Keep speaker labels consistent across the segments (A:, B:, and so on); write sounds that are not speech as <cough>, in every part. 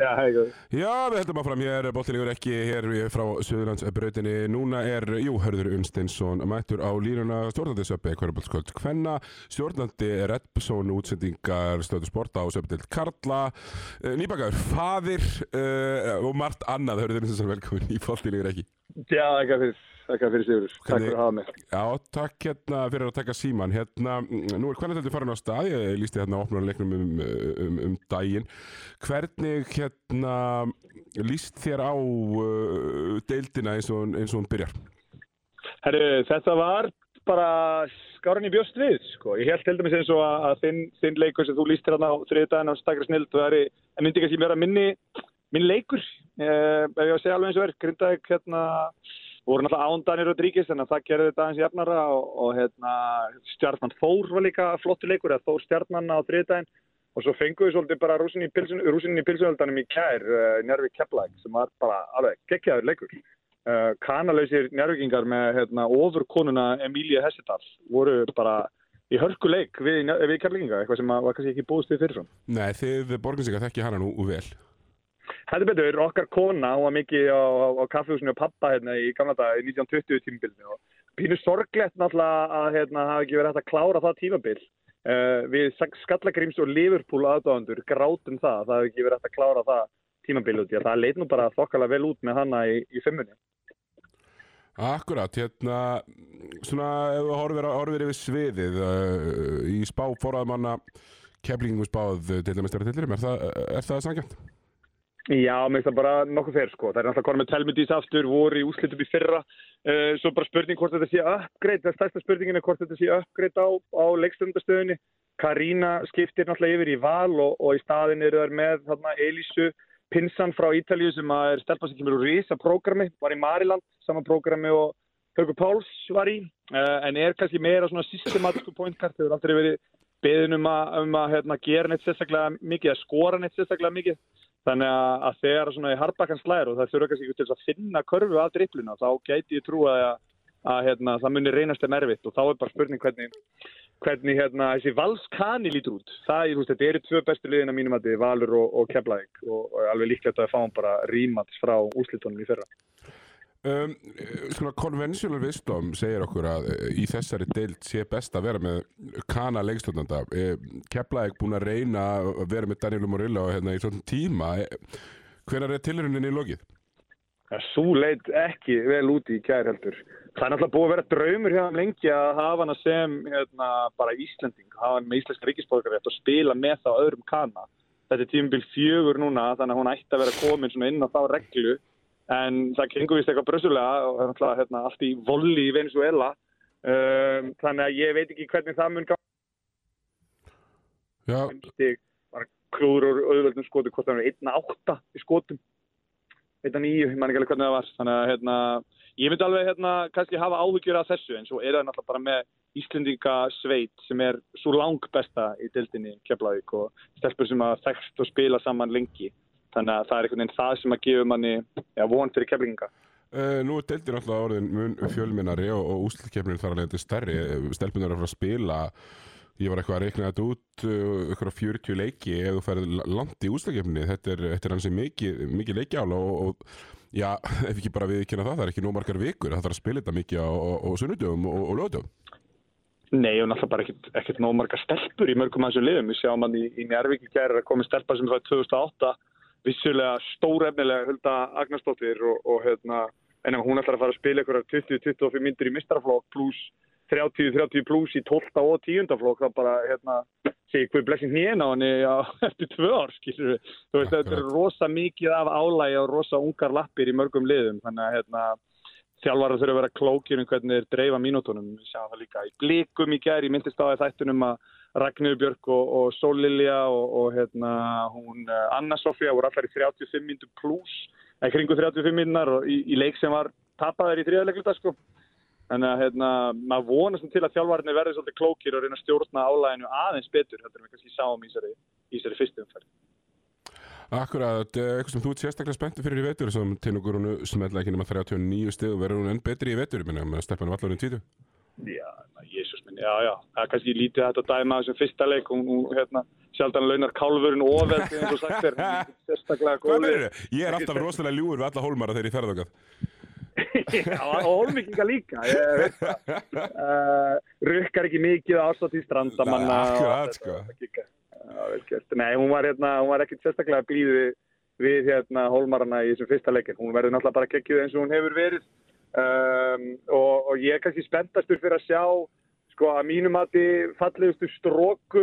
A: Já, hei,
B: Já, við heldum að fram hér, bóttilegur ekki hér frá Suðurlandsbrautinni. Núna er, jú, Hörður Unsteinsson mættur á línuna stjórnandi söpbi Kvörubaldskvöld Kvenna, stjórnandi Redbson útsendingar stöðu sporta á söpbild Karla, uh, nýbakaður Fadir uh, og margt annað. Hörður Unsteinsson, velkomin í bóttilegur ekki.
A: Já, ekki fyrir, ekki fyrir Sigur. Takk fyrir að hafa mig.
B: Já, takk hérna fyrir að taka síman. Hérna, nú er hvernig þetta farin á stað, ég lísti hérna á opnunarleiknum um, um, um daginn. Hvernig hérna líst þér á uh, deildina eins og, eins og hún byrjar?
A: Herru, þetta var bara skáran í bjóst við, sko. Ég held til dæmis eins og að, að þinn, þinn leikur sem þú líst hérna á þriðdæðin á stakra snild, það er, en myndi kannski vera minni, minn leikur, eh, ef ég á að segja alveg eins og er, Grindavík, hérna, voru náttúrulega ándanir og dríkis, þannig að það gerði þetta aðeins jafnara og, og hérna, stjarnan Þór var líka flottur leikur, eða Þór stjarnan á þriðdæðin og svo fenguðu svolítið bara rúsin í, pilsun, rúsin í pilsunöldanum í kær, uh, Njörvi Keflæk, sem var bara alveg geggjaður leikur uh, kanalausir njárvíkingar með hérna, ofurkonuna Emília Hessedal voru bara í hörku leik við, við kærleikinga, eitthvað sem að var kannski ekki búist við fyrir svo.
B: Nei, þið borginsingar þekki hana nú vel.
A: Þetta betur, okkar kona, hún var mikið á, á, á kaffehúsinu og pappa hérna í gamla dag í 1920 tímabilinu og pínu sorglegt náttúrulega að hérna, hafa ekki verið hægt að klára það tímabil. Uh, við Skallagrims og Liverpool aðdáðandur grátum það, það hafi ekki verið hægt að klára það tímabil út í að það leit nú bara þokkala vel út með hana í, í fimmunni.
B: Akkurat, hérna, svona, ef við horfir, horfir yfir sviðið uh, í spá forraðmanna keflingum spáð til dæmis þeirra tillirum, er það, það sangjant?
A: Já, mér finnst það bara nokkuð fyrir sko. Það er náttúrulega konum með telmundís aftur, voru í úslitum í fyrra. Uh, svo bara spurning hvort þetta sé uppgreitt. Það stærsta spurningin er hvort þetta sé uppgreitt á, á leikstöndastöðunni. Karína skiptir náttúrulega yfir í val og, og í staðin eru þær með þarna Elísu Pinsan frá Ítalíu sem er stelpa sem kemur úr Rísa prógrami, var í Mariland, saman prógrami og Haugur Páls var í. Uh, en er kannski meira svona systematísku pointkart, hefur aldrei verið beðin um að, um að hérna, gera neitt sérstaklega mikið, að skora neitt sérstaklega mikið. Þannig að, að þegar svona í harbakkan slæðir og það þurfa kannski ekki til að finna körfu að dripluna, þá gæti ég trúa að, að hérna, það muni reynast þeim erfitt og þá er bara spurning hvernig, hvernig hérna, þessi valskani lítur út. Það, ég, þú veist, þetta eru tvö bestu liðina mínum að þið, Valur og, og Keflavík og, og alveg líklegt að það fáum bara rímats frá úslitunum í fyrra.
B: Um, svona conventional wisdom segir okkur að uh, í þessari deild sé best að vera með kana leikstofnanda uh, Keflavík búin að reyna að vera með Daniel Morilla hérna, í svona tíma hvenar er tilhöruninni í lokið?
A: Svo leit ekki vel úti í kær heldur. Það er náttúrulega búið að vera draumur hérna lengi að hafa hana sem hérna, bara Íslanding, hafa hana með íslenska ríkisborgarétt og spila með það á öðrum kana. Þetta er tímabil fjögur núna þannig að hún ætti að vera komin svona inn á þá reglu en það gengur vist eitthvað brössulega og er náttúrulega hérna, allt í volli í Venezuela. Um, þannig að ég veit ekki hvernig það mun ganga.
B: Já,
A: klúður og auðvöldum skotum, hvort það er 1-8 í skotum. 1-9, ég man ekki alveg hvernig það var. Þannig að hérna, ég myndi alveg hérna, kannski hafa áhyggjur af þessu en svo er það náttúrulega bara með Íslendinga sveit sem er svo lang besta í dildinni Keflavík og stelpur sem að þekst og spila saman lengi. Þannig að það er einhvern veginn það sem að gefa manni ja, von fyrir Keflinga.
B: uh, nú er deildir alltaf orðin mun fjölminnari og, og úslutkefnin þar að leiða stærri. Stelpunar er að fara að spila. Ég var eitthvað að reikna þetta út uh, eitthvað 40 leiki ef þú færið langt í úslutkefni þetta er, þetta er hansi mikið, mikið leikjál og, og já, <laughs> ef ekki bara við kynna það það er ekki nóg margar vikur, það þarf að spila þetta mikið á, sunnudöfum og, og lögdöfum
A: Nei, og náttúrulega bara ekkert, ekkert nóg marga stelpur í mörgum af þessu liðum. Við sjáum hann í, í Njárvík í gæri að komi stelpa sem það er 2008, vissulega stórefnilega Hulda Agnarsdóttir og, og hérna, en hún ætlar að fara að spila ykkur 20-25 myndir í mistraflokk pluss 30-30 pluss í 12. og 10. flokk, þá bara, hérna, sé hver blessing hnén á henni <laughs> eftir tvö ár, skilur við. Þú veist, þetta er rosa mikið af álægi og rosa ungar lappir í mörgum liðum, þannig að, hérna, þjálfara þurfa að vera klókir um hvernig þeir dreifa mínútonum. Við sjáum það líka í blikum í gær, ég myndist á að þættunum að Ragnir Björk og, og Sól Lilja og, og hérna, hún uh, Anna Sofía voru allar í 35 minnum pluss, eða kringu 35 minnar í, í leik sem var tapaður í þriðarleikluta sko. Þannig að hérna, maður vonast til að þjálfarnir verði svolítið klókir og reyna að stjórna álæginu aðeins betur, þetta er við kannski sáum í þessari, í þessari fyrstum umferð.
B: Akkurat, eitthvað sem þú ert sérstaklega spenntur fyrir í vetur sem Tinugur hún smetla ekki nema 39 steg og verður hún enn betri í minna með Stefán Vallurinn títu
A: Já, jésús minn, já, já. Það er kannski lítið hægt að dæma þessum fyrsta leik. Hún, hún hérna, sjaldan launar kálfurinn ofeld eins og sagt
B: þið? Ég er alltaf rosalega ljúur við alla hólmara þegar ég ferð okkar. <laughs>
A: Já, og hólmíkinga líka, ég veit það. Uh, <laughs> rukkar ekki mikið ástætt í strandamanna. Og
B: akkurat, sko.
A: Nei, hún var, hérna, hún var ekkert sérstaklega blíð við, við hérna, hólmarana í þessum fyrsta leikin. Hún verður náttúrulega bara geggjuð eins og hún hefur verið. Um, og, og ég er kannski spenntastur fyrir að sjá sko að mínum að þið fallegustu stróku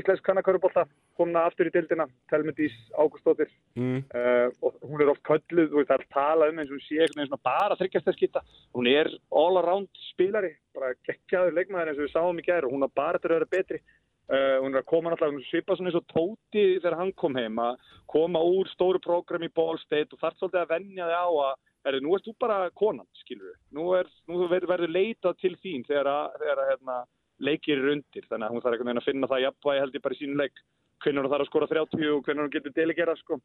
A: íslensk kannakörubólta komna aftur í dildina, Telmundís Ágústóttir
B: Mm.
A: uh, og hún er oft kölluð og það er talað um eins og hún sé svona bara þryggjast að skita hún er all around spilari bara geggjaður leikmaður eins og við sáum í gær og hún har bara til að vera betri uh, hún er að koma náttúrulega, hún svipa svona eins og Tóti þegar hann kom heim að koma úr stóru prógram í Ball State og þarf svolítið að venja þig á að er, nú ert þú bara konan, skilur við nú, er, nú verður, verður leitað til þín þegar, að, hérna, leikir er undir. Þannig að hún þarf einhvern veginn að finna það jafnvægi held ég bara í sínu leik. Hvernig hún þarf að skora 30 og hvernig hún getur delegera sko.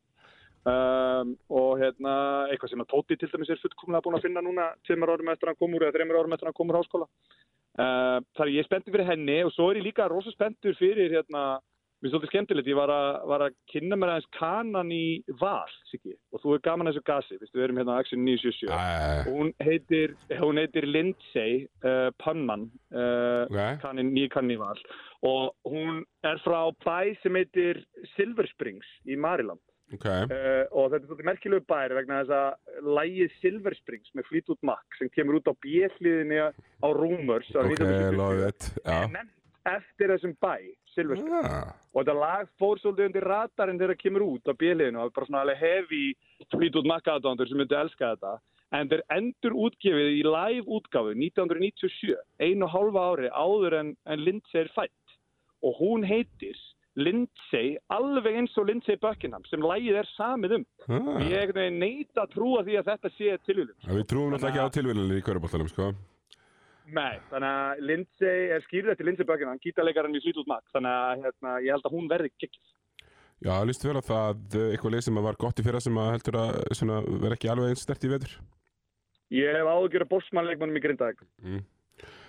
A: um, og hérna eitthvað sem að Tóti til dæmis er fullkomlega búin að finna núna tveimur árum eftir að hann kom úr eða þreimur árum eftir að hann kom úr háskóla uh, þar er ég spenntur fyrir henni og svo er ég líka rosa spenntur fyrir hérna, mér er svolítið skemmtilegt ég var að, var að kynna mér aðeins kanan í val, Siggi, og þú er gaman að þessu gasi, Vistu, við erum hérna á Action 977
B: Æ,
A: og hún heitir, hún heitir Lindsay uh, Pannmann uh,
B: ok.
A: kannin, nýja kannin í val. Og hún er frá bæ sem heitir Silver Springs í Mariland
B: Ok.
A: uh, og þetta er svolítið merkilegu bær vegna þess að lægið Silver Springs með Fleetwood Mac sem kemur út á bjöfliðinni á Rumors árið
B: Ok,
A: 1974,
B: love it.
A: Er eftir þessum bæ Silver Springs
B: Ah,
A: og þetta lag fór svolítið undir radarinn þegar það kemur út á bjöliðinu og bara svona hefi Fleetwood Mac aðdándur sem myndi elska þetta en þeir endur útgefið í live útgáfu 1997, einu og hálfa ári áður en, en Lindsay er fætt og hún heitir Lindsay, alveg eins og Lindsay Buckingham sem lagið er samið um ég
B: ah.
A: veginn neita að trúa því að þetta sé tilvíðum
B: Við trúum náttúrulega ekki á tilvíðanir í köruboltanum, sko.
A: Nei, þannig að Lindsay er skýrð eftir Lindsay Buckingham, gítarleikarinn í Fleetwood Mac þannig að hérna, ég held að hún verði geggjum
B: Já, lístu vel á það eh, eitthvað leið sem að var gott í fyrra sem að heldur að vera ekki alveg eins stert í vetur.
A: Ég hef áhugjur að bossmannleikmannum í Grindavík
B: Mm.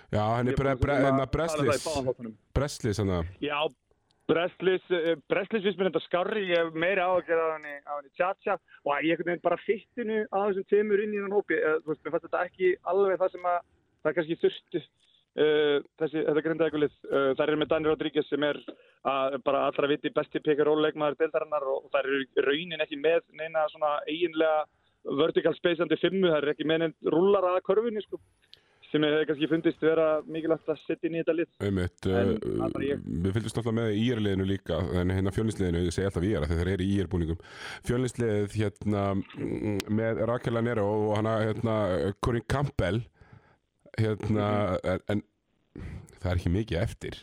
B: Já,
A: Ég er
B: bre,
A: búin
B: bre,
A: að
B: henni
A: tala það í
B: Breslis,
A: báðum þáttunum.
B: Breslis, hann að,
A: Já, Breslis, uh, Breslis finnst mér þetta skarri, ég hef meiri áhugjur af henni, af henni tjatja. Og ég veginn bara fittinu á þessum tveimur inn í hann hópi, þú veist, mér fannst þetta ekki alveg það sem að það kannski þurfti uh, þessi, þetta grindaðegulið, uh, það er með Dani Rodríguez sem er að, bara allra viti besti pekaróleikmaður deildarinnar og það er raunin ekki með neina svona eiginlega vertical spaceandi fimmu, það er ekki með neinn rúlar að körfunni, sko sem hefur kannski fundist vera mikilvægt að setja inn í þetta lið.
B: Einmitt,
A: En
B: uh,
A: það er ég.
B: við fylgdust alltaf með íjarliðinu líka en hérna fjölnisliðinu, ég segi alltaf íjar þegar þeir eru í íjarbúningum fjölnisliðið hérna mm, með Rakel Lanero og hana hérna Corinne Campbell hérna
A: Mhm.
B: en, en það er ekki mikið eftir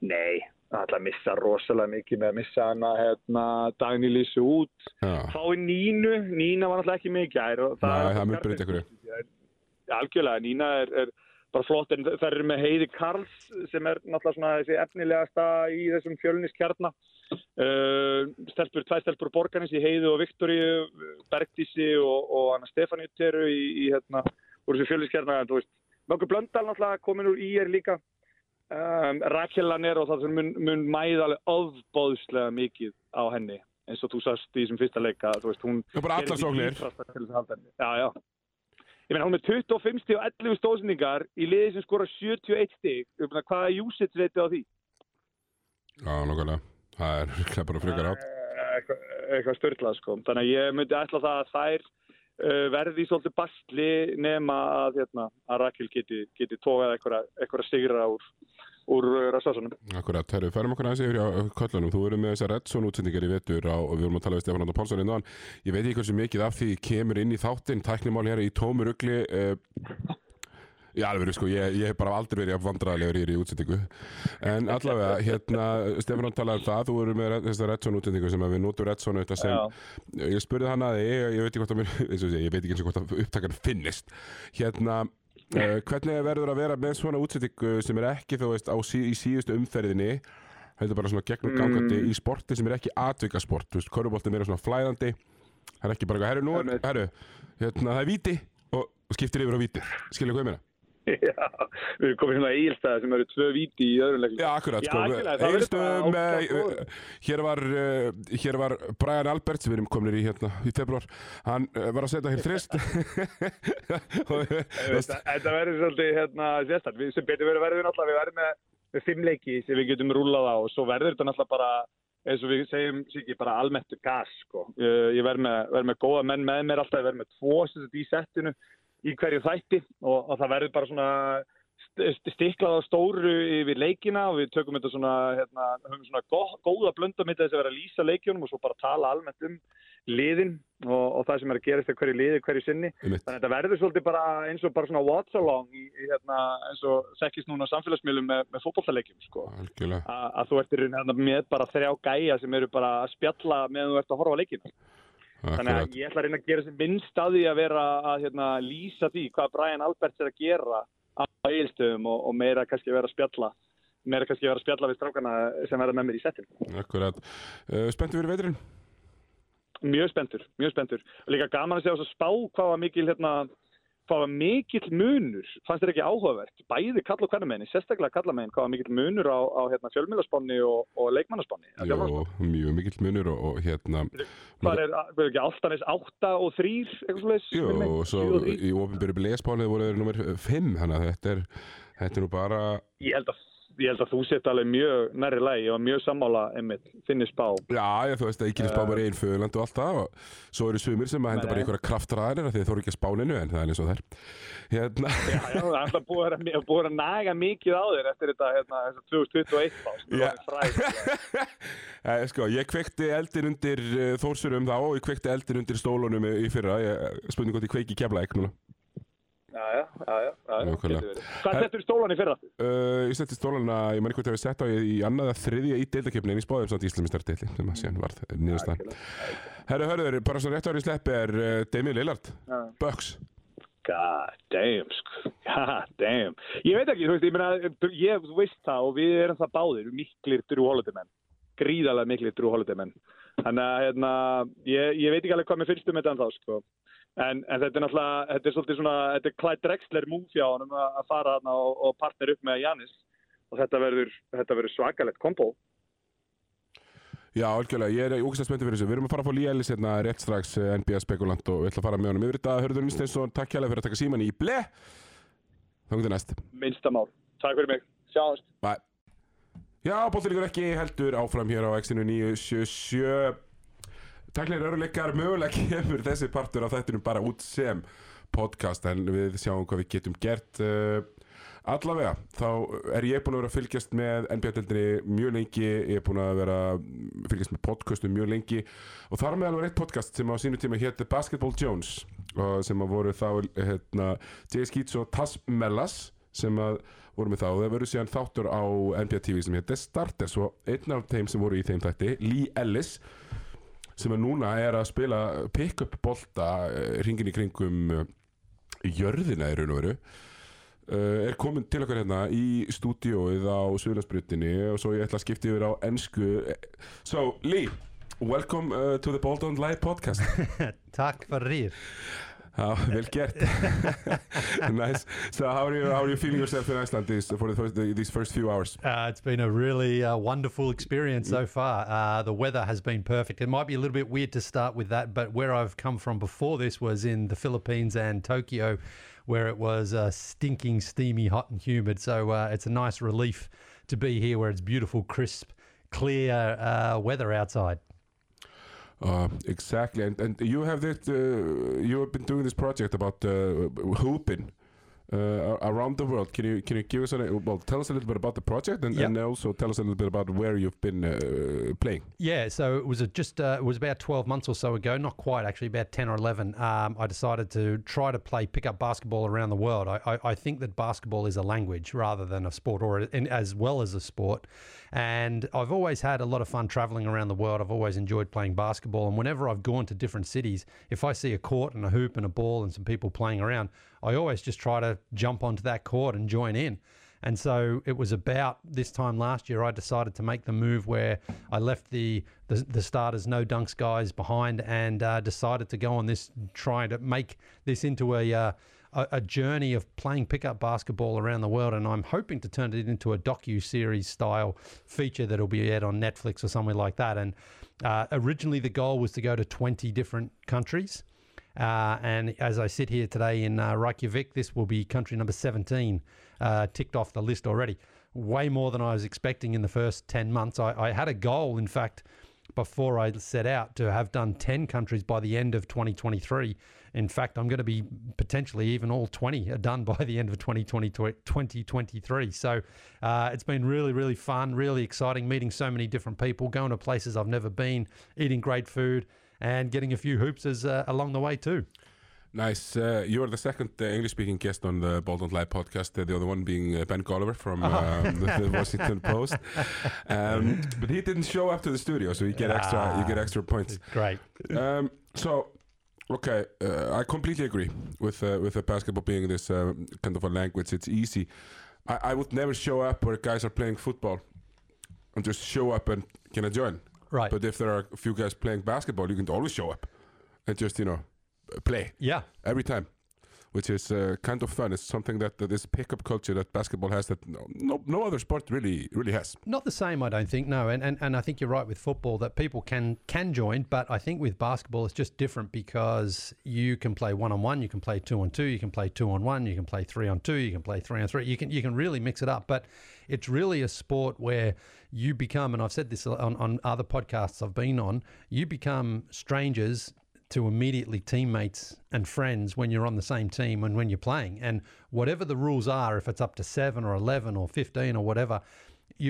A: Nei, það ætla að missa rosalega mikið með að missa hana hérna, Dagný Lísu út.
B: Já,
A: Þá er Nínu, Nína var náttúrulega ekki mikið gær. og
B: Nei,
A: er
B: það mun breyta einhverju.
A: Já, algjörlega, Nína er, er bara flott en það eru með Heiði Karls sem er náttúrulega svona þessi efnilegasta í þessum fjölniskjarna. Uh, stelpur, tvær stelpur borgarins í Heiðu og Viktoríu, Bergdísi og, og Anna Stefáníu teru í, í hérna, úr þessu fjölniskjarna, en þú veist, Möggur Blöndal náttúrulega komin úr IR líka. Um, Rakel Lanero það sem mun, mun mæða alveg ofbóðslega mikið á henni eins og þú sast í þessum fyrsta leika þú veist, hún
B: Já, bara allar
A: gerði
B: sóknir.
A: sitt ýtrasta til þess að halda henni. Já, já. Ég meina, hún er með 25 stíg og 11 stóðsendingar í liði sem skora 71 stíg. Hvað er usage reytið á því?
B: Já, nokkulega Það er örugglega bara frekar átt
A: Eh, Eitthvað, eitthvað störtlað, sko. Þannig að ég myndi ætla það að þær uh, verði svolítið bastli nema að, hérna, að Rakel geti, geti tókað eitthvað, eitthvað sigra úr, úr uh, rassásunum.
B: Akkurat, herru, færum okkur aðeins yfir á köllunum. Þú verður með þessar Redson útsendingar í vetur á, og við vorum að tala við Stefán Andar Pálsson innan. Ég veit ekki hversu mikið af því kemur inn í þáttinn, tæknimál hér í tómu rugli. Uh, Já, alveg, sko, ég, ég hef bara aldrei verið að vandræðilegur hér í útsendingu. En allavega, hérna, Stefán Andar talaði um það, þú verður með þessar Redson útsendingu sem að við notum Redson auðvitað sem, ég spurði hann að ég, ég veit ekki hvort að mér, <laughs> eins og sé, ég veit ekki eins og hvort að upptakan finnist. Hérna, uh, hvernig verður að vera með svona útsendingu sem er ekki, þú veist, á, sí, í síðustu umferðinni, heldur bara svona gegnum gangandi í sporti sem er ekki atvikasport, þú veist, körubolti meira svona flæðandi, það er ekki bara, eitthvað, herru, nú, er- herru, hérna, það er víti og skiptir yfir á víti, skilja hvað ég meina? <laughs>
A: Já, við erum komin hérna í Egilstæði sem eru tvö víti í öðrum leiknum.
B: Já, akkurat, sko. Egilstöðum,
A: ágætt
B: eh,
A: og-
B: hér var, uh, hér var Brian Alberts, við erum komin í hérna í februar, hann uh, var að setja hér þrist. <laughs> <laughs>
A: Þetta, verður svolítið hérna, sérstætt. Við sem betur verður verður náttúrulega, við verðum með, með fimm leiki sem við getum rúlað á og svo verður þetta náttúrulega bara, eins og við segjum sikki, bara almennt gas, sko. Ég, ég verð með, verð með góða menn með mér alltaf, ég verð með tvo sem þetta í settinu í hverju þætti og, og það verður bara svona st- st- stiklað á stóru yfir leikina og við tökum þetta svona, hérna, höfum svona gó, góða blönda með þess að vera að lýsa leikjunum og svo bara tala almennt um liðin og, og það sem er að gerast hverju liði hverju sinni. Þannig að þetta verður svolítið bara eins og bara svona watch along í, í hérna, eins og sekkist núna samfélagsmiðlum með, með fótballtaleikjum sko. A, að þú ert í rauninni hérna með bara þrjá gæja sem eru bara að spjalla meðan þú ert að horfa leikinu. Þannig að ég ætla að reyna að gera sem minnst að því að vera að hérna, lýsa því hvað Brian Alberts er að gera á eilstöðum og, og meira kannski að vera að spjalla meira kannski að vera að spjalla við strákana sem verða með mér í settin.
B: Akkurat. Uh, spenntu fyrir veturinn?
A: Mjög spenntur, mjög spenntur. Líka gaman að segja þess að spá hvað var mikil, hérna, hvað var mikill munur, fannst þér ekki áhugavert, bæði kall og hvernig sérstaklega kallamegin, hvað var mikill munur á, á hérna, fjölmiðlarspáni og, og leikmannaspáni.
B: Jó, mjög mikill munur og, og hérna,
A: Hvað er, er ekki, Altanis 8 og 3, eitthvað svo leiðis?
B: Jú, og svo í ofinbyrju blesbálið voru þeir nummer 5, þannig að þetta er, þetta er nú bara,
A: Ég held að, ég held að þú sett alveg mjög nærri lægi og mjög sammála einmitt, þinni spá.
B: já, ég, þú veist, ekki spá bara einn föðurland og allt það og svo eru sumir sem að henda bara einhverja kraftræðir því þeir þóru ekki að spáninu en það er eins og þær. Hérna,
A: Já, já, það er alltaf búið að, búið að naga mikið á þér eftir þetta, hérna, þessa 2021 spá,
B: Já.
A: er fræð. <laughs>
B: Eh, sko, ég kvekti eldin undir uh, þórsurum þá og ég kvekti eldin undir stólunum í fyrra, ég, spurning hvort ég kveiki kefla ekki núna.
A: Já, já, já. Hvað settur stólan í fyrra?
B: Uh, ég setti stólana, ég mæri hvort ég hef sett á í, í annaða þriðja í deildakefni en ég spáði um samt Íslamistardeili sem að síðan varð nýðustan. Herru, hörður, bara svo rétt árið sleppi er uh, Demi Lillard,
A: Já.
B: Bucks.
A: God damn, sko. <laughs> God damn. Ég veit ekki, þú veist, ég meina, ég veist það og við erum það báðir, miklir Drew Holiday menn. Gríðarlega miklir Drew Holiday menn. Þannig að, hérna, ég, ég veit ekki alveg hvað mér finnst um þetta en þá, sko. En, en þetta er náttúrulega, þetta er svolítið svona, þetta er Clyde Drexler múf hjá honum að að fara þarna og, og partner upp með Janis. Og þetta verður, þetta verður svakalegt kombo.
B: Já, algjörlega, ég er ógæslega spenntið fyrir þessu. Við erum að fara að fá Lee Ellis hérna rétt strax eh, NBA spekulant og við ætlum að fara með honum yfir þetta. Hörður Nýsteinsson, takk hérlega fyrir að taka síman í ble. Þannig til næst.
A: Minnsta mál. Takk fyrir mig. Sjáumst.
B: Bye. Já, bóttilíkur ekki heldur áfram hér á X-inu 977. Takklega öruleikar, mögulega <laughs> kemur þessi partur af þættinum bara út sem podcast en við sjáum hvað við getum gert. Uh, allavega, þá er ég búin að vera að fylgjast með NBA-deldinni mjög lengi, ég er búin að vera að fylgjast með podcastum mjög lengi og þar meðal var eitt podcast sem á sínu tíma hétt Basketball Jones og sem að voru þá hérna, Jay Skeets og Taz Mellas sem að voru með þá og það verður síðan þáttur á NBA TV sem hétt The Starters og einn af þeim sem voru í þeim þætti, Lee Ellis sem að núna er að spila pick-up bolta ringin í kringum uh, jörðina í raun og veru. Uh, er komin til okkar hérna í stúdíóið á Suðlandsbrutinni og svo ég ætla að skipta yfir á ennsku So Lee, welcome to the Bold on Live podcast. <laughs>
C: Tack för <laughs>
B: vel gert <laughs> Nice So how are you, how are you feeling yourself in Iceland these, for the first, these first few hours?
C: Uh, it's been a really uh, wonderful experience so far. Uh, the weather has been perfect. It might be a little bit weird to start with that, but where I've come from before this was in the Philippines and Tokyo, where it was uh, stinking, steamy, hot, and humid. So uh, it's a nice relief to be here where it's beautiful, crisp, clear uh, weather outside.
B: Uh, exactly, and, and you have this, uh, you have been doing this project about uh, hooping uh, around the world. Can you can you give us a well? Tell us a little bit about the project, and, and also tell us a little bit about where you've been uh, playing.
C: Yeah, so it was just uh, it was about twelve months or so ago, not quite actually, about ten or eleven. Um, I decided to try to play pick up basketball around the world. I, I, I think that basketball is a language rather than a sport, or and as well as a sport. And I've always had a lot of fun traveling around the world. I've always enjoyed playing basketball, and whenever I've gone to different cities, if I see a court and a hoop and a ball and some people playing around, I always just try to jump onto that court and join in. And so it was about this time last year I decided to make the move where I left the the, the starters no dunks guys behind and uh, decided to go on this trying to make this into a uh, a, a journey of playing pickup basketball around the world, and I'm hoping to turn it into a docu series style feature that'll be aired on Netflix or somewhere like that. And uh, originally, the goal was to go to 20 different countries. Uh, and as I sit here today in uh, Reykjavik, this will be country number 17 uh, ticked off the list already. Way more than I was expecting in the first 10 months. I, I had a goal, in fact, before I set out to have done 10 countries by the end of 2023. In fact, I'm going to be potentially even all 20 are done by the end of 2020, 2023. So uh, it's been really, really fun, really exciting, meeting so many different people, going to places I've never been, eating great food, and getting a few hoops as, uh, along the way too.
B: Nice. Uh, you are the second uh, English-speaking guest on the Ball Don't Lie podcast. Uh, the other one being uh, Ben Golliver from um, the, <laughs> the Washington Post. Um, but he didn't show up to the studio, so you get extra. You get extra points.
C: Great.
B: Um, so, okay, uh, I completely agree with uh, with the basketball being this uh, kind of a language. It's easy. I, I would never show up where guys are playing football and just show up and can I join?
C: Right.
B: But if there are a few guys playing basketball, you can always show up and just you know play
C: Yeah.
B: every time, which is uh, kind of fun. It's something that, that this pickup culture that basketball has that no, no no other sport really really has.
C: Not the same, I don't think. No, and, and and I think you're right with football that people can can join, but I think with basketball it's just different because you can play one on one, you can play two on two, you can play two on one, you can play three on two, you can play three on three. You can you can really mix it up, but it's really a sport where you become, and I've said this on, on other podcasts I've been on, you become strangers to immediately teammates and friends when you're on the same team and when you're playing. And whatever the rules are, if it's up to seven or 11 or 15 or whatever,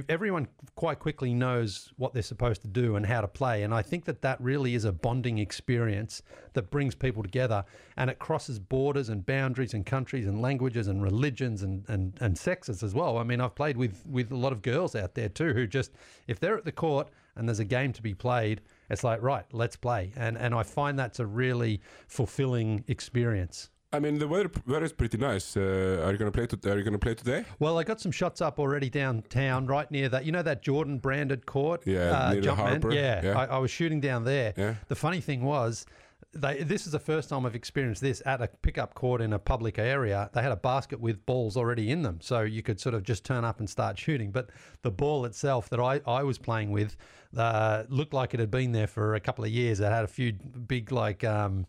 C: everyone quite quickly knows what they're supposed to do and how to play. And I think that that really is a bonding experience that brings people together and it crosses borders and boundaries and countries and languages and religions and, and, and sexes as well. I mean, I've played with, with a lot of girls out there too who just, if they're at the court and there's a game to be played, it's like, right, let's play. And, and I find that's a really fulfilling experience.
B: I mean, the weather weather is pretty nice. Uh, are you gonna play? To, are you gonna play today?
C: Well, I got some shots up already downtown, right near that. You know that Jordan branded court,
B: Yeah, near the harbour.
C: Yeah,
B: Yeah.
C: I, I was shooting down there.
B: Yeah.
C: The funny thing was, they, this is the first time I've experienced this at a pickup court in a public area. They had a basket with balls already in them, so you could sort of just turn up and start shooting. But the ball itself that I, I was playing with uh, looked like it had been there for a couple of years. It had a few big like. Um,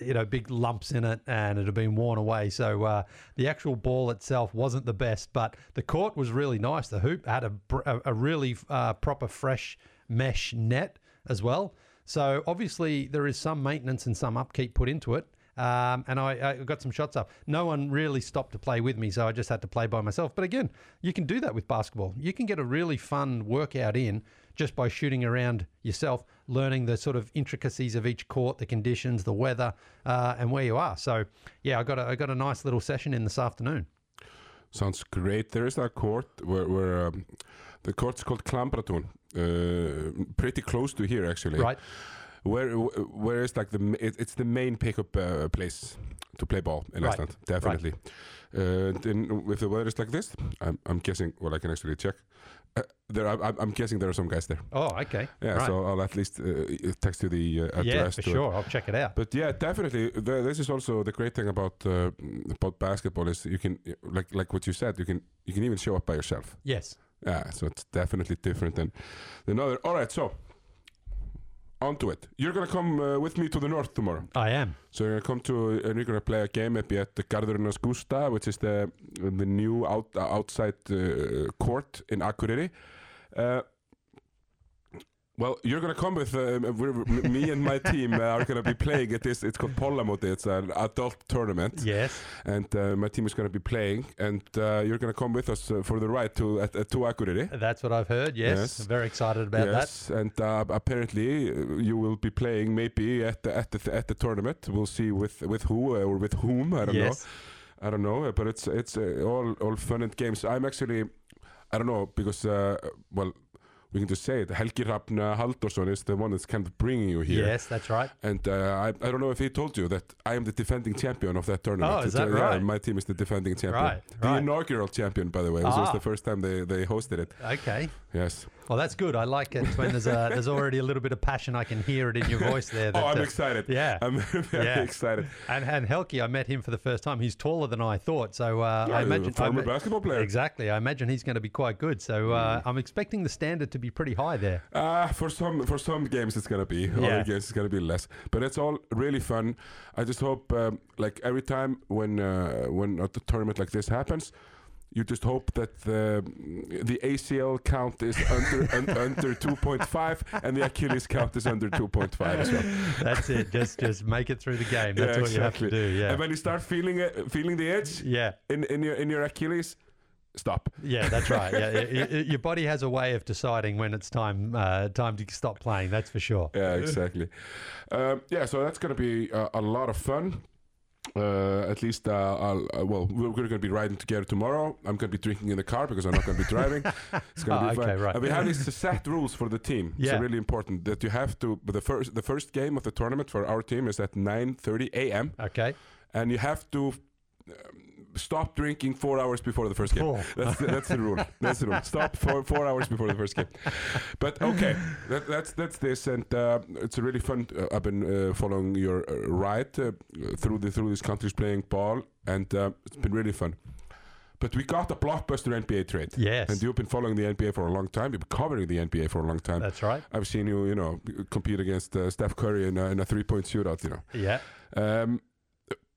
C: you know, big lumps in it, and it had been worn away. So uh, the actual ball itself wasn't the best, but the court was really nice. The hoop had a a, really uh, proper fresh mesh net as well. So obviously there is some maintenance and some upkeep put into it. Um, and I, I got some shots up. No one really stopped to play with me, so I just had to play by myself. But again, you can do that with basketball. You can get a really fun workout in just by shooting around yourself, learning the sort of intricacies of each court, the conditions, the weather, uh, and where you are. So, yeah, I got a, I got a nice little session in this afternoon.
B: Sounds great. There is a court where, where um, the court's called Klambratún, uh, pretty close to here actually.
C: Right?
B: Where where is like the it, it's the main pickup uh, place to play ball in
C: Right,
B: Iceland, definitely. Uh, and if the weather is like this, I'm, I'm guessing. Well, I can actually check. Uh, there, I, I'm- guessing there are some guys there.
C: Oh, okay.
B: Yeah,
C: right.
B: so I'll at least uh, text you the uh, address.
C: yeah, for
B: to it.
C: sure. I'll check it out.
B: But yeah, definitely. The, this is also the great thing about uh, about basketball is you can like like what you said. You can you can even show up by yourself.
C: Yes.
B: Yeah, so it's definitely different than than other. All right, so on to it. You're gonna come uh, with me to the north tomorrow.
C: I am.
B: So you're gonna come to and you're gonna play a game maybe at the Garðurnas Gusta, which is the the new out, outside uh, court in Akureyri. Uh, well, you're gonna come with uh, we're, me and my team uh, are gonna be playing at this. It's called Pollamóti. It's an adult tournament,
C: Yes.
B: and uh, my team is gonna be playing. And uh, you're gonna come with us uh, for the ride to at, at to Akureyri.
C: That's what I've heard. Yes.
B: Yes.
C: I'm very excited about that.
B: yes, and uh, apparently you will be playing maybe at the at the at the tournament. We'll see with with who uh, or with whom. I don't
C: Yes.
B: know. I don't know, but it's it's uh, all all fun and games. I'm actually I don't know because uh, well we can just say it. Helgi Hrafn uh, Halldórsson is the one that's kind of bringing you here.
C: Yes, that's right.
B: And uh, I, I don't know if he told you that I am the defending champion of that tournament.
C: Oh, is that
B: uh,
C: right?
B: Yeah, my team is the defending champion.
C: Right,
B: The
C: right.
B: inaugural champion, by the way. This was
C: Ah.
B: the first time they, they hosted it.
C: Okay.
B: Yes.
C: Well, that's good. I like it when there's a <laughs> there's already a little bit of passion. I can hear it in your voice there.
B: Oh, I'm
C: uh,
B: excited.
C: yeah.
B: I'm <laughs> very
C: Yeah.
B: excited.
C: And and Helgi, I met him for the first time. He's taller than I thought. So uh,
B: Yeah,
C: I imagine I
B: former
C: ma-
B: basketball player.
C: Exactly. I imagine he's going to be quite good. So uh, I'm expecting the standard to be pretty high there.
B: Uh, for some for some games it's gonna be.
C: Yeah.
B: Other games it's gonna be less. But it's all really fun. I just hope um, like every time when uh, when a tournament like this happens, you just hope that the the ACL count is under <laughs> un, under 2.5 and the Achilles count is under 2.5 as well.
C: That's it. Just just make it through the game. That's
B: yeah,
C: what you have to do. Yeah.
B: And when you start feeling it, feeling the edge
C: yeah.
B: in, in your in your Achilles, stop.
C: Yeah, that's right. Yeah, <laughs> your body has a way of deciding when it's time uh, time to stop playing. That's for sure.
B: Yeah, exactly. um, yeah, so that's going to be uh, a lot of fun. Uh, at least, uh, I'll, uh, well, we're going to be riding together tomorrow. I'm going to be drinking in the car because I'm not going to be driving. <laughs> It's going to
C: Oh,
B: be fun.
C: okay, right.
B: And we have these set rules for the team.
C: Yeah.
B: So really important that you have to. But the first, the first game of the tournament for our team is at 9:30 a.m.
C: Okay.
B: and you have to. Stop drinking four hours before the first game.
C: Oh.
B: That's, the, that's the rule. <laughs> That's the rule. Stop for four hours before the first game. But okay, that, that's that's this, and uh, it's a really fun. Uh, I've been uh, following your uh, ride uh, through the through these countries playing ball, and uh, it's been really fun. But we got a blockbuster NBA trade.
C: Yes.
B: And you've been following the NBA for a long time. You've been covering the NBA for a long time.
C: That's right.
B: I've seen you, you know, compete against uh, Steph Curry in a, in a three-point shootout. You know,
C: Yeah.
B: um,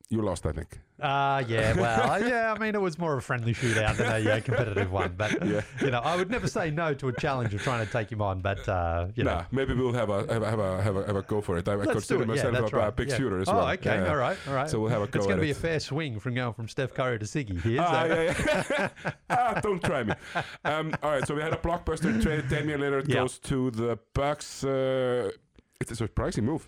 B: you lost, I think.
C: Uh, yeah, <laughs> well, yeah, I mean, it was more of a friendly shootout than a uh, competitive one. But, <laughs>
B: Yeah.
C: you know, I would never say no to a challenge of trying to take him on. But, uh, you know.
B: Maybe we'll have a have a have a, have a, have a go for it. I,
C: Let's
B: consider
C: it. Yeah,
B: myself
C: that's
B: a,
C: right.
B: big
C: Yeah.
B: shooter as
C: oh,
B: well.
C: okay.
B: Yeah.
C: All right. All right.
B: So we'll have a go
C: It's going to be a fair swing from going from Steph Curry to Siggy here.
B: Ah,
C: so-
B: yeah, yeah. <laughs> ah, don't try me. Um, all right, so we had a blockbuster trade. Damian Lillard
C: Yeah.
B: goes to the Bucks. Uh, it's a surprising move.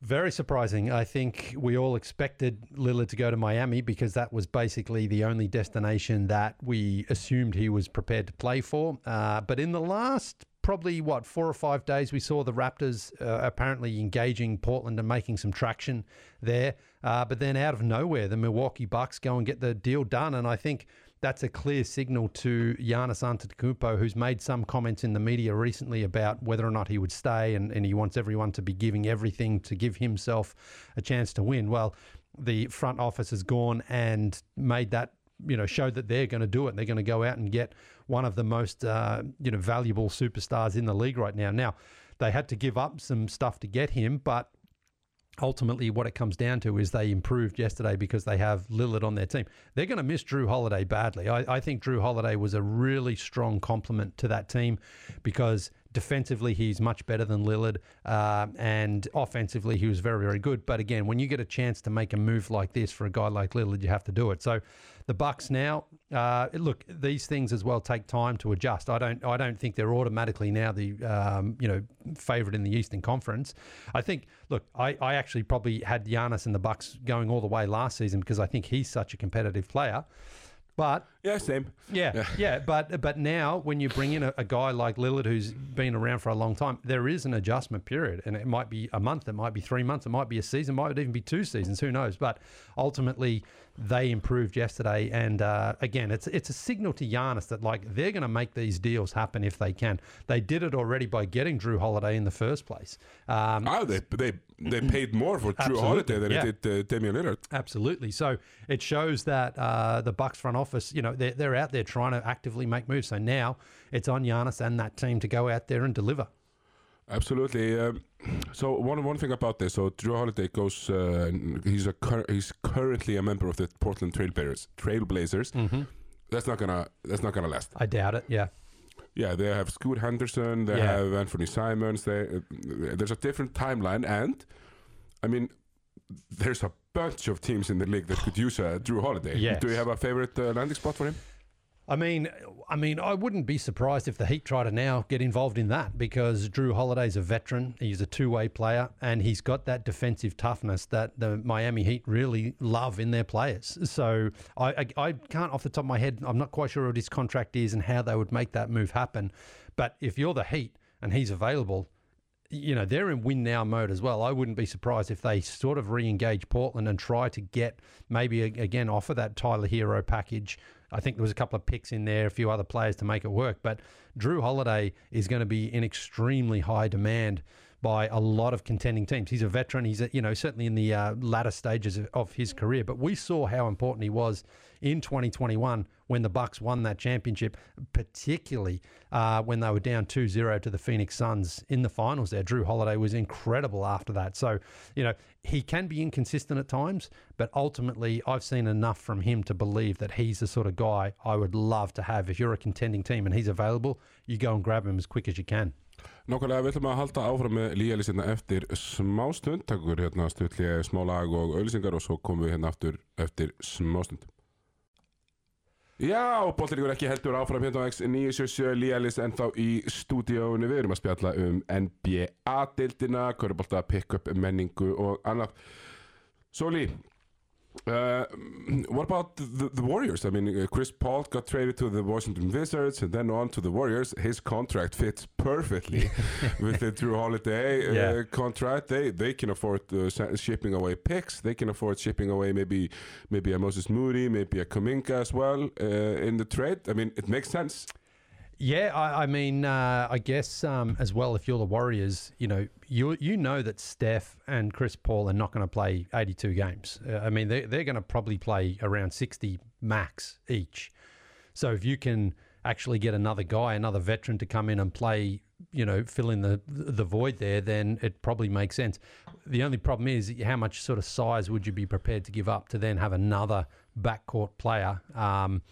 C: Very surprising. I think we all expected Lillard to go to Miami because that was basically the only destination that we assumed he was prepared to play for. Uh, but in the last probably what four or five days, we saw the Raptors uh, apparently engaging Portland and making some traction there. Uh, but then out of nowhere, the Milwaukee Bucks go and get the deal done, and I think that's a clear signal to Giannis Antetokounmpo, who's made some comments in the media recently about whether or not he would stay, and, and he wants everyone to be giving everything to give himself a chance to win. Well, the front office has gone and made that you know showed that they're going to do it. They're going to go out and get one of the most uh, you know valuable superstars in the league right now. Now they had to give up some stuff to get him, but ultimately what it comes down to is they improved yesterday because they have Lillard on their team. They're going to miss Jrue Holiday badly. I, I think Jrue Holiday was a really strong complement to that team because defensively he's much better than Lillard uh, and offensively he was very very good. But again, when you get a chance to make a move like this for a guy like Lillard, you have to do it. So the Bucks now uh, look these things as well take time to adjust. I don't I don't think they're automatically now the um, you know favorite in the Eastern Conference. I think look I, I actually probably had Giannis and the Bucks going all the way last season because I think he's such a competitive player. But
B: Yeah, same.
C: yeah, yeah, but but now when you bring in a, a guy like Lillard who's been around for a long time, there is an adjustment period, and it might be a month, it might be three months, it might be a season, it might even be two seasons, who knows? But ultimately, they improved yesterday, and uh, again, it's it's a signal to Giannis that like they're going to make these deals happen if they can. They did it already by getting Jrue Holiday in the first place. Um,
B: Oh, they they they <clears throat> paid more for
C: Jrue
B: Holiday than
C: yeah.
B: it did uh, Damian Lillard.
C: Absolutely. So it shows that uh, the Bucks front office, you know, they're, they're out there trying to actively make moves. So now it's on Giannis and that team to go out there and deliver.
B: Absolutely. Um, so one one thing about this, so Jrue Holiday goes. Uh, he's a cur- he's currently a member of the Portland Trailblazers. Trailblazers.
C: Mm-hmm.
B: That's not gonna that's not gonna last.
C: I doubt it. Yeah.
B: Yeah, they have Scoot Henderson. They
C: Yeah.
B: have Anthony Simons. They, uh, there's a different timeline, and I mean, there's a bunch of teams in the league that could use a Jrue Holiday.
C: Yes.
B: Do you have a favorite uh, landing spot for him?
C: I mean, I mean, I wouldn't be surprised if the Heat try to now get involved in that because Jrue Holiday's a veteran. He's a two-way player, and he's got that defensive toughness that the Miami Heat really love in their players. So I, I, I can't, off the top of my head, I'm not quite sure what his contract is and how they would make that move happen. But if you're the Heat and he's available, you know, they're in win now mode as well. I wouldn't be surprised if they sort of re engage Portland and try to get maybe again offer that Tyler Herro package. I think there was a couple of picks in there, a few other players to make it work. But Jrue Holiday is going to be in extremely high demand by a lot of contending teams. He's a veteran. He's you know certainly in the uh, latter stages of, of his career. But we saw how important he was in 2021 when the Bucks won that championship, particularly uh, when they were down 2-0 to the Phoenix Suns in the finals. There, Jrue Holiday was incredible after that. So you know he can be inconsistent at times, but ultimately I've seen enough from him to believe that he's the sort of guy I would love to have. If you're a contending team and he's available, you go and grab him as quick as you can.
B: Nákvæmlega við ætlum að halda áfram með líjalísina eftir smá stund, takkur hérna stutlega smá lag og auðlýsingar og svo komum við hérna aftur eftir. Já, bóttlíkur ekki heldur áfram hérna á X977 líjalís en þá í stúdíónu við erum að spjalla um NBA-dildina, körubólta, pick-up, menningu og annað. Soli, Uh, what about the, the, Warriors? I mean, uh, Chris Paul got traded to the Washington Wizards and then on to the Warriors. His contract fits perfectly <laughs> with the Jrue Holiday uh, yeah. contract. They they can afford uh, shipping away picks. They can afford shipping away maybe maybe a Moses Moody, maybe a Kuminga as well uh, in the trade. I mean, it makes sense.
C: Yeah, I, I mean, uh, I guess um, as well, if you're the Warriors, you know, you you know that Steph and Chris Paul are not going to play 82 games. Uh, I mean, they they're going to probably play around 60 max each. So if you can actually get another guy, another veteran to come in and play, you know, fill in the the void there, then it probably makes sense. The only problem is how much sort of size would you be prepared to give up to then have another backcourt player? Um,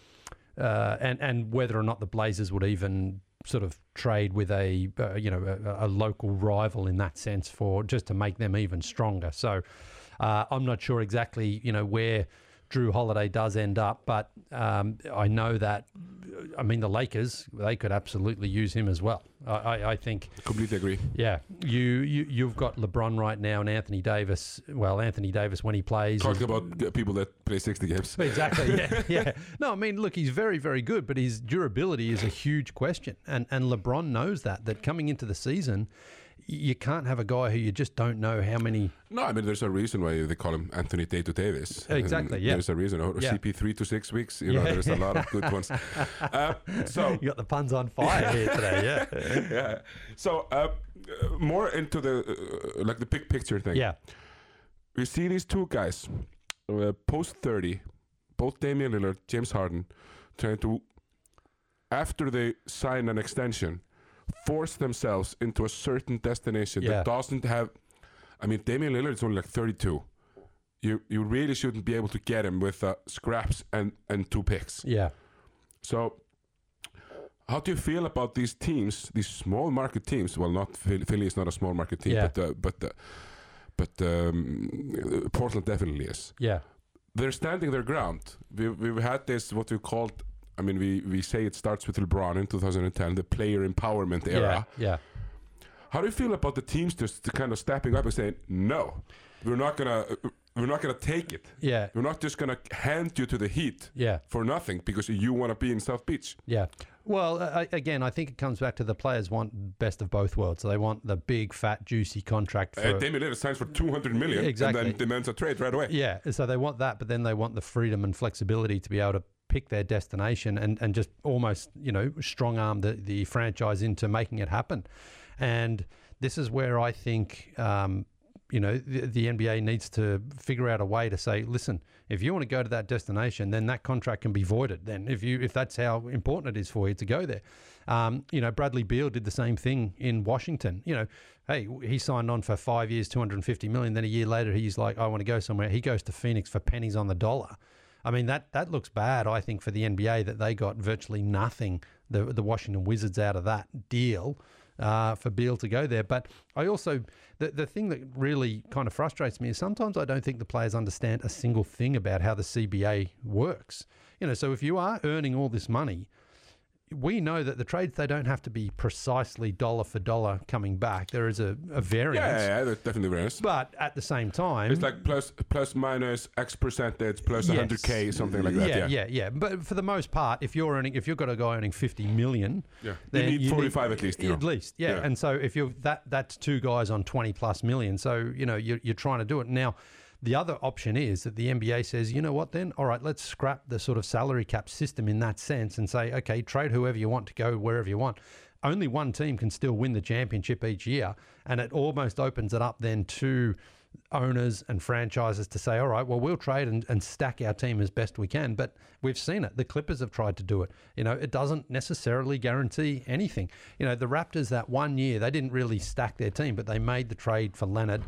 C: uh, and and whether or not the Blazers would even sort of trade with a uh, you know a, a, local rival in that sense for just to make them even stronger. So uh, I'm not sure exactly you know where Jrue Holiday does end up, but um, I know that. I mean, the Lakers they could absolutely use him as well. I, I, think
B: completely agree.
C: Yeah, you, you you've got LeBron right now and Anthony Davis. Well, Anthony Davis when he plays.
B: Talking about people that play sixty games. <laughs>
C: Exactly. Yeah, <laughs> yeah. No, I mean, look, he's very, very good, but his durability is a huge question, and and LeBron knows that. That coming into the season you can't have a guy who you just don't know how many.
B: No, I mean there's a reason why they call him Anthony Day to Davis.
C: Exactly. Yeah.
B: There's a reason. Or yeah. CP three to six weeks. You know, yeah. there's a lot of good ones. <laughs>
C: Uh, so you got the puns on fire here today.
B: Yeah. <laughs> yeah. So uh, more into the uh, like the big picture thing.
C: Yeah.
B: We see these two guys, uh, post thirty, both Damian Lillard, James Harden, trying to after they sign an extension force themselves into a certain destination yeah. that doesn't have. I mean, Damian Lillard is only like 32. You you really shouldn't be able to get him with uh, scraps and and two picks.
C: Yeah.
B: So, how do you feel about these teams, these small market teams? Well, not Philly is not a small market team, yeah. but uh, but uh, but um, Portland definitely is.
C: Yeah.
B: They're standing their ground. We've, we've had this what we called I mean, we, we say it starts with LeBron in 2010, the player empowerment
C: era. Yeah, yeah.
B: How do you feel about the teams just kind of stepping up and saying, no, we're not gonna, we're not gonna take it.
C: Yeah.
B: We're not just gonna hand you to the Heat.
C: Yeah.
B: For nothing because you want to be in South Beach.
C: Yeah. Well, uh, again, I think it comes back to the players want best of both worlds. So they want the big, fat, juicy contract. Uh, for,
B: uh, Damian Lillard signs for two hundred million,
C: exactly.
B: and then demands a trade right away.
C: Yeah, so they want that, but then they want the freedom and flexibility to be able to pick their destination and, and just almost, you know, strong arm the, the franchise into making it happen. And this is where I think, um, you know, the, the, NBA needs to figure out a way to say, listen, if you want to go to that destination, then that contract can be voided. Then, if you if that's how important it is for you to go there, um, you know, Bradley Beal did the same thing in Washington. You know, hey, he signed on for five years, two hundred and fifty million. Then a year later, he's like, I want to go somewhere. He goes to Phoenix for pennies on the dollar. I mean that that looks bad. I think for the NBA that they got virtually nothing. The the Washington Wizards out of that deal. uh, for Beal to go there. But I also the the thing that really kind of frustrates me is sometimes I don't think the players understand a single thing about how the CBA works. You know, so if you are earning all this money we know that the trades they don't have to be precisely dollar for dollar coming back. There is a, a variance.
B: Yeah, yeah, yeah, there's definitely variance.
C: But at the same time,
B: It's like plus plus minus X percentage plus
C: Yes.
B: 100k something like that.
C: yeah,
B: Yeah,
C: yeah, yeah. But for the most part, if you're earning, if you've got a guy earning fifty million,
B: Yeah. You need 45 at least, you
C: At least, yeah.
B: Yeah.
C: And so if you're that, that's two guys on twenty plus million. So you know you're, you're trying to do it now. The other option is that the NBA says, you know what, then all right, let's scrap the sort of salary cap system in that sense and say, okay, trade whoever you want to go wherever you want. Only one team can still win the championship each year, and it almost opens it up then to owners and franchises to say, all right, well, we'll trade and, and stack our team as best we can. But we've seen it. The Clippers have tried to do it. You know, it doesn't necessarily guarantee anything. You know, the Raptors that one year, they didn't really stack their team, but they made the trade for Leonard,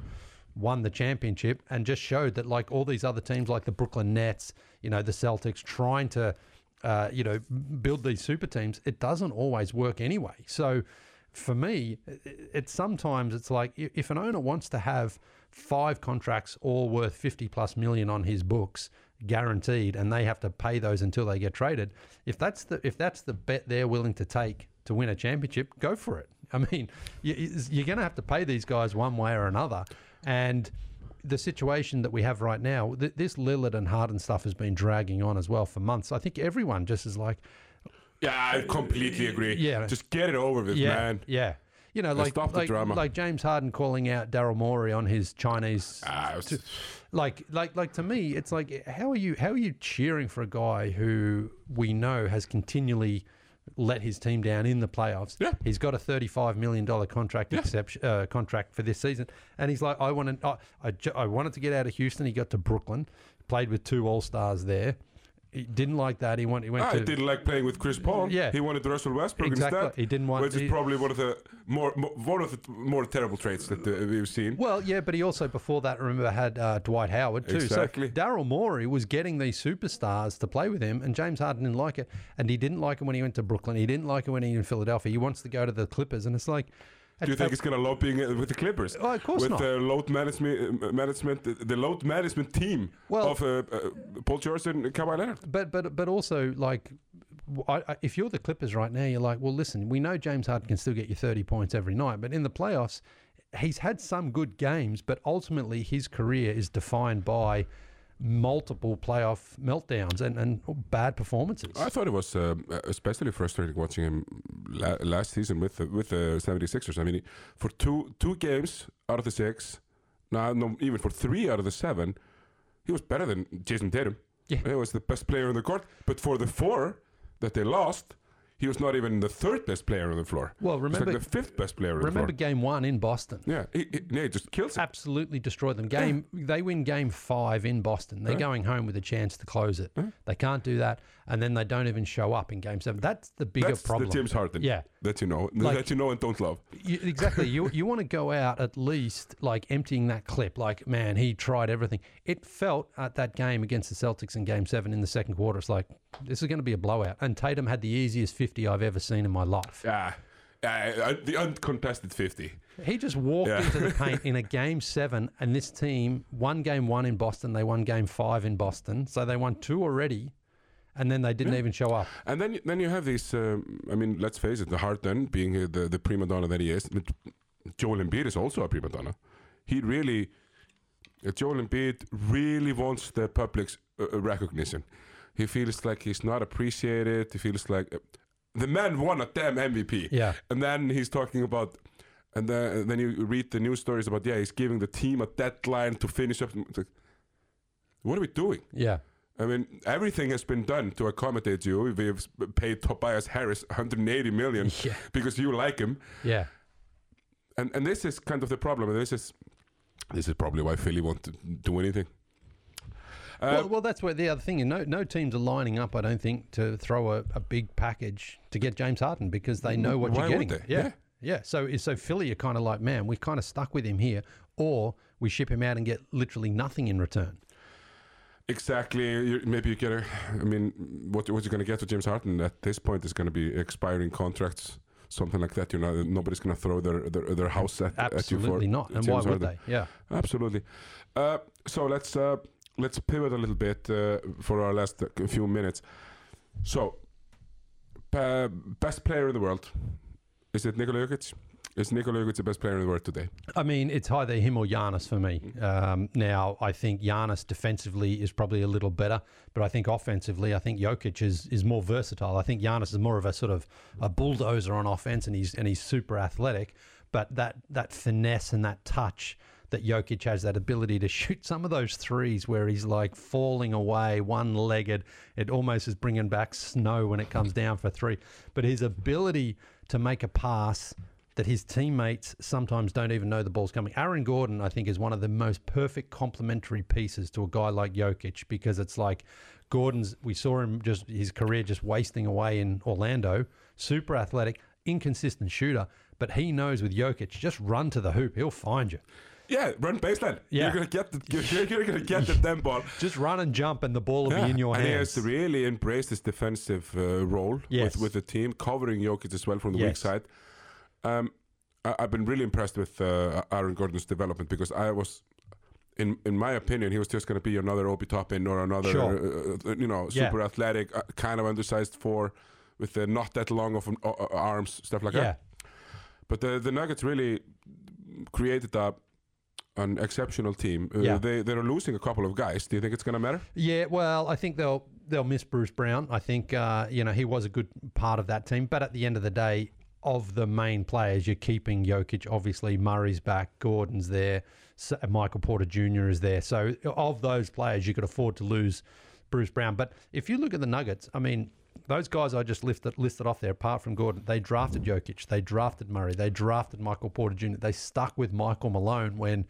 C: won the championship, and just showed that, like all these other teams, like the Brooklyn Nets, you know, the Celtics, trying to, uh, you know, build these super teams, it doesn't always work anyway. So, for me, it, it sometimes it's like if an owner wants to have five contracts all worth 50 plus million on his books guaranteed and they have to pay those until they get traded if that's the if that's the bet they're willing to take to win a championship go for it i mean you, you're going to have to pay these guys one way or another and the situation that we have right now th- this Lillard and Harden stuff has been dragging on as well for months i think everyone just is like
B: Yeah, I completely agree.
C: Yeah.
B: just get it over with,
C: yeah,
B: man.
C: Yeah. You know, like
B: stop the
C: like,
B: drama.
C: like James Harden calling out Daryl Morey on his Chinese.
B: Ah, was-
C: Like, like, like to me, it's like, how are you? How are you cheering for a guy who we know has continually let his team down in the playoffs?
B: Yeah.
C: he's got a thirty-five million dollar contract exception uh, contract for this season, and he's like, I wanted, I, I, I wanted to get out of Houston. He got to Brooklyn, played with two All Stars there. He didn't like that. He went. He went
B: I
C: to.
B: didn't like playing with Chris Paul.
C: Yeah.
B: he wanted Russell Westbrook
C: Exactly.
B: instead.
C: He didn't want-
B: which is
C: he-
B: probably one of the more, more one of the more terrible traits that uh, we've seen.
C: Well, yeah, but he also before that, remember, had uh, Dwight Howard too.
B: Exactly.
C: So Daryl Morey was getting these superstars to play with him, and James Harden didn't like it, and he didn't like it when he went to Brooklyn. He didn't like it when he was in Philadelphia. He wants to go to the Clippers, and it's like,
B: Do you think he's going to love being uh, with the Clippers?
C: Oh, of course
B: with
C: not.
B: the load management, uh, management, the load management team
C: Well-
B: of uh, uh, Paul George and Kawhi Leonard.
C: but but but also like. I, I, if you're the Clippers right now, you're like, well, listen, we know James Harden can still get you 30 points every night, but in the playoffs, he's had some good games, but ultimately his career is defined by multiple playoff meltdowns and, and bad performances.
B: I thought it was uh, especially frustrating watching him la- last season with the, with the 76ers. I mean, for two two games out of the six, no, no, even for three out of the seven, he was better than Jayson Tatum.
C: Yeah.
B: He was the best player on the court. But for the four that they lost, he was not even the third best player on the floor.
C: Well, remember-
B: like the fifth best player on
C: Remember
B: the floor.
C: game one in Boston?
B: Yeah, he, he, yeah, he just kills it.
C: Absolutely destroyed them. Game they win game five in Boston. They're going home with a chance to close it. They can't do that, and then they don't even show up in game seven. That's the bigger
B: That's
C: problem.
B: the James Harden.
C: Yeah.
B: that you know,
C: Like-
B: that you know and don't love.
C: You, exactly. you you want to go out at least like emptying that clip. Like man, he tried everything. It felt at that game against the Celtics in Game Seven in the second quarter. It's like this is going to be a blowout. And Tatum had the easiest fifty I've ever seen in my life.
B: Yeah, uh, the uncontested fifty.
C: He just walked
B: Yeah.
C: into the <laughs> paint in a game seven, and this team won game one in Boston. They won game five in Boston, so they won two already, and then they didn't even show up.
B: And then then you have this, Um, I mean, let's face it, the Harden being uh, the the prima donna that he is. Joel Embiid is also a prima donna. He really, uh, Joel Embiid really wants the public's uh, uh, recognition. He feels like he's not appreciated. He feels like the man won a damn MVP.
C: Yeah.
B: And then he's talking about. And then, then you read the news stories about yeah he's giving the team a deadline to finish up. Like, what are we doing?
C: Yeah,
B: I mean, everything has been done to accommodate you. We've paid Tobias Harris 180 million <laughs>
C: Yeah.
B: because you like him,
C: yeah.
B: and and this is kind of the problem. And this is this is probably why Philly won't do anything. Uh,
C: well, well, that's where the other thing. is No, no teams are lining up. I don't think to throw a, a big package to get James Harden because they know what
B: Why
C: you're
B: would
C: getting.
B: they?
C: Yeah.
B: Yeah.
C: yeah, So, so Philly are kind of like, man, we're kind of stuck with him here, or we ship him out and get literally nothing in return.
B: exactly. Maybe you get a. I mean, what what you're going to get with James Harden at this point is going to be expiring contracts something like that. You know, nobody's gonna throw their their, their house at, at you for
C: Absolutely not. And why would
B: Harden.
C: they? Yeah.
B: Absolutely. Uh, so let's uh, let's pivot a little bit uh, for our last few minutes. So, best player in the world is it Nikola Jokic? Is Nikola Jokic the best player in the world today?
C: I mean, it's either him or Giannis for me. Um, now, I think Giannis defensively is probably a little better, but I think offensively, I think Jokic is is more versatile. I think Giannis is more of a sort of a bulldozer on offense, and he's and he's super athletic. But that that finesse and that touch that Jokic has, that ability to shoot some of those threes where he's like falling away, one legged. It almost is bringing back snow when it comes down for three. But his ability to make a pass that his teammates sometimes don't even know the ball's coming. Aaron Gordon, I think, is one of the most perfect complementary pieces to a guy like Jokic because it's like Gordon's, we saw him just his career just wasting away in Orlando, super athletic, inconsistent shooter, but he knows with Jokic, just run to the hoop, he'll find you.
B: Yeah, run baseline.
C: Yeah.
B: You're gonna get the you're, you're gonna get the <laughs> damn ball.
C: Just run and jump, and the ball will
B: Yeah,
C: be in your
B: and he
C: hands.
B: has really embraced his defensive uh, role
C: Yes.
B: with, with the team, covering Jokic as well from the weak side. Um, I, I've been really impressed with uh, Aaron Gordon's development because I was, in in my opinion, he was just going to be another Obi Toppin or another,
C: Sure.
B: uh, uh, you know,
C: Yeah.
B: super athletic, uh, kind of undersized four with uh, not that long of um, uh, uh, arms, stuff like
C: yeah.
B: that. But the the Nuggets really created a an exceptional team. Uh,
C: Yeah.
B: They they're losing a couple of guys. Do you think it's going to matter?
C: Yeah, well, I think they'll they'll miss Bruce Brown. I think uh, you know he was a good part of that team, but at the end of the day, of the main players, you're keeping Jokic. Obviously, Murray's back, Gordon's there, Michael Porter Jr. is there. So of those players, you could afford to lose Bruce Brown. But if you look at the Nuggets, I mean. Those guys I just listed, listed off there, apart from Gordon, they drafted Jokic, they drafted Murray, they drafted Michael Porter Jr. They stuck with Michael Malone when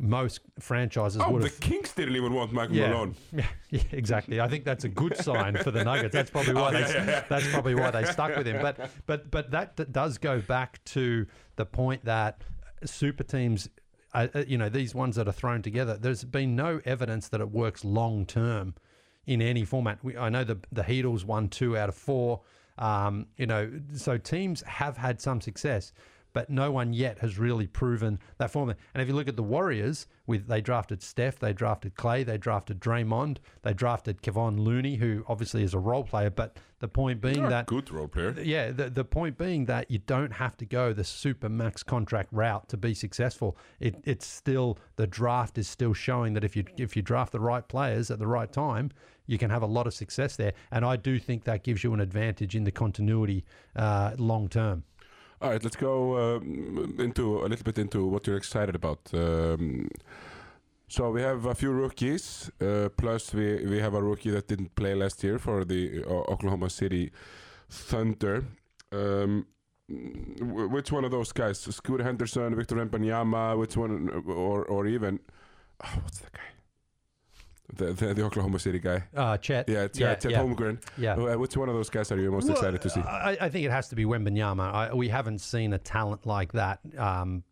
C: most franchises
B: Oh,
C: would
B: the
C: have
B: Kings didn't even want Michael
C: yeah.
B: Malone. <laughs>
C: Yeah, yeah, exactly. I think that's a good <laughs> sign for the Nuggets. That's probably why
B: Oh,
C: they
B: yeah,
C: that's probably why they stuck with him. <laughs> But but but that, that does go back to the point that super teams, uh, uh, you know, these ones that are thrown together. There's been no evidence that it works long term in any format. We, I know the the Heatles won two out of four. Um, you know, so teams have had some success, but no one yet has really proven that format. And if you look at the Warriors, with they drafted Steph, they drafted Clay, they drafted Draymond, they drafted Kevon Looney, who obviously is a role player. But the point being
B: You're
C: that
B: good role player.
C: yeah, the, the point being that you don't have to go the super max contract route to be successful. It, it's still the draft is still showing that if you if you draft the right players at the right time, you can have a lot of success there. And I do think that gives you an advantage in the continuity uh, long term.
B: All right, let's go um, into a little bit into what you're excited about. Um, so we have a few rookies, uh, plus we we have a rookie that didn't play last year for the uh, Oklahoma City Thunder. Um, which one of those guys? Scooter Henderson, Victor Wembanyama, which one, or or even oh, what's the guy? The, the the Oklahoma City guy.
C: Uh, Chet.
B: Yeah, Chet,
C: yeah,
B: Chet
C: yeah.
B: Holmgren.
C: yeah.
B: Uh, which one of those guys are you most
C: Well,
B: excited to see?
C: I, I think it has to be Wembanyama. I, we haven't seen a talent like that. Um,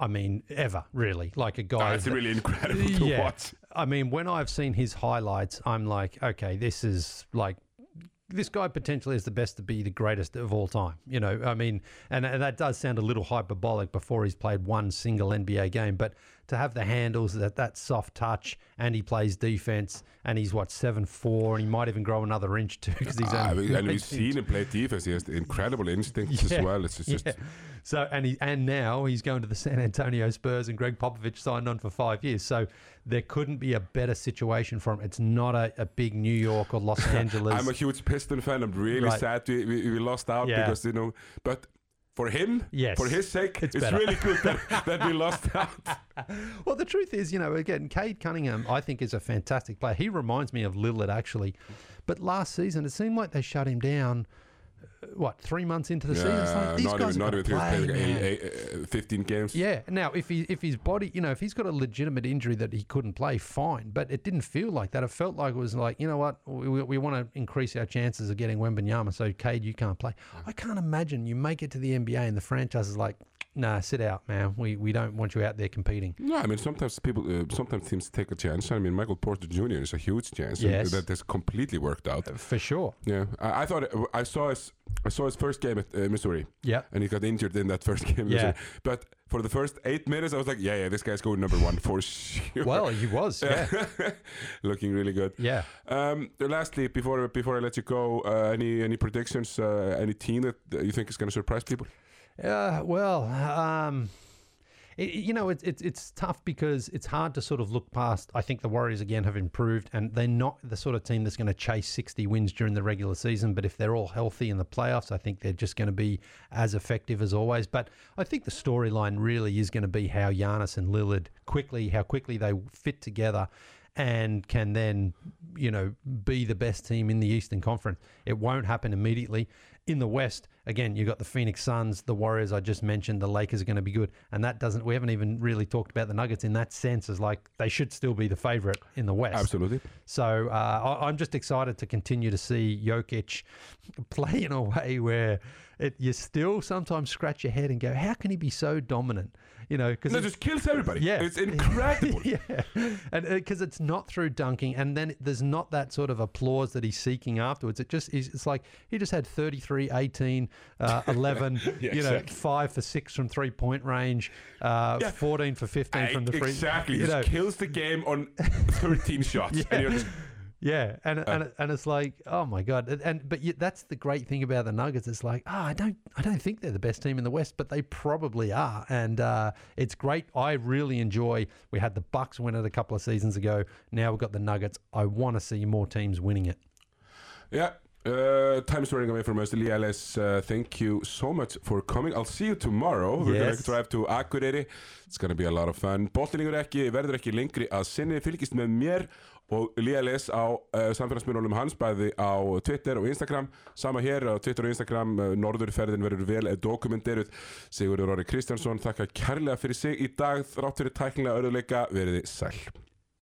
C: I mean, ever really, like a guy.
B: Oh, it's
C: that-
B: really incredible to
C: Yeah.
B: watch.
C: I mean, when I've seen his highlights, I'm like, okay, this is like. This guy potentially is the best to be the greatest of all time. You know, I mean, and, and that does sound a little hyperbolic before he's played one single NBA game, but to have the handles, that that soft touch, and he plays defense, and he's what seven four, and he might even grow another inch too because he's
B: Ah,
C: only
B: and we've seen him play defense. He has the incredible instincts
C: Yeah,
B: as well. It's just,
C: Yeah. So and he and now he's going to the San Antonio Spurs and Gregg Popovich signed on for five years. So there couldn't be a better situation for him. It's not a, a big New York or Los <laughs> Angeles.
B: I'm a huge Piston fan. I'm really
C: Right.
B: sad we, we, we lost out
C: Yeah.
B: because you know, but. For him,
C: Yes,
B: for his sake,
C: it's
B: it's, really good that, <laughs> that we lost out. <laughs>
C: well, the truth is, you know, again, Cade Cunningham, I think, is a fantastic player. He reminds me of Lillard, actually. But last season, it seemed like they shut him down. What three months into the season? It's like, these
B: not
C: guys
B: even, not even
C: gonna play,
B: eight- eight- uh, 15 games.
C: Yeah. Now, if he if his body, you know, if he's got a legitimate injury that he couldn't play, fine. But it didn't feel like that. It felt like it was like, you know what, we, we, we want to increase our chances of getting Wembanyama. So, Cade, you can't play. I can't imagine you make it to the NBA and the franchise is like, nah, sit out, man. We we don't want you out there competing.
B: No, I mean sometimes people, uh, sometimes teams take a chance. I mean Michael Porter Jr. is a huge chance. and
C: Yes.
B: that has completely worked out.
C: For sure.
B: Yeah, I, I thought I saw his I saw his first game at uh, Missouri,
C: Yeah.
B: and he got injured in that first <laughs> game.
C: Yeah.
B: Missouri. but for the first eight minutes, I was like, yeah, yeah, this guy's going number one for <laughs> sure.
C: Well, he was. Yeah. <laughs>
B: looking really good.
C: yeah.
B: Um, lastly, before before I let you go, uh, any any predictions? Uh, any team that that you think is going to surprise people?
C: Uh, well, um, it, you know, it's it's it's tough because it's hard to sort of look past. I think the Warriors again have improved, and they're not the sort of team that's going to chase sixty wins during the regular season. But if they're all healthy in the playoffs, I think they're just going to be as effective as always. But I think the storyline really is going to be how Giannis and Lillard quickly, how quickly they fit together. And can then, you know, be the best team in the Eastern Conference. It won't happen immediately. In the West, again, you've got the Phoenix Suns, the Warriors I just mentioned, the Lakers are going to be good. And that doesn't, we haven't even really talked about the Nuggets in that sense as like they should still be the favorite in the West.
B: Absolutely.
C: So uh, I, I'm just excited to continue to see Jokic <laughs> play in a way where it, you still sometimes scratch your head and go, how can he be so dominant? You know, because
B: That just kills everybody.
C: yeah,
B: it's <laughs> incredible.
C: yeah, and because it's not through dunking, and then there's not that sort of applause that he's seeking afterwards. It just is. It's like he just had 33, 18, uh, 11. <laughs>
B: Yeah,
C: you know,
B: exactly.
C: five for six from three point range, uh,
B: Yeah.
C: 14 for 15 from the free.
B: exactly.
C: You
B: Just
C: know,
B: kills the game on 13 <laughs> shots. Just, <laughs>
C: yeah, and
B: Uh,
C: and and it's like, oh my god, and, but that's the great thing about the Nuggets. It's like, oh, I don't, I don't think they're the best team in the West, but they probably are, and uh, it's great. I really enjoy. We had the Bucks win it a couple of seasons ago. Now we've got the Nuggets. I want to see more teams winning it.
B: yeah. Uh, time is running away from us. Elias, uh, thank you so much for coming. I'll see you tomorrow. We're
C: Yes.
B: going to drive to Akureyri. It's going to be a lot of fun. Bóttilingur ekki, verður ekki lengri að sinni. Fylgist með mér og Elias á uh, samfélagsmiðlunum hans, bæði á Twitter og Instagram. Sama hér á Twitter og Instagram. Uh, Norðurferðin verður vel dokumenteruð. Sigurður Orri Kristjánsson, þakka kærlega fyrir sig í dag. Þrátt fyrir tæknilega örðuleika, veriði sæl.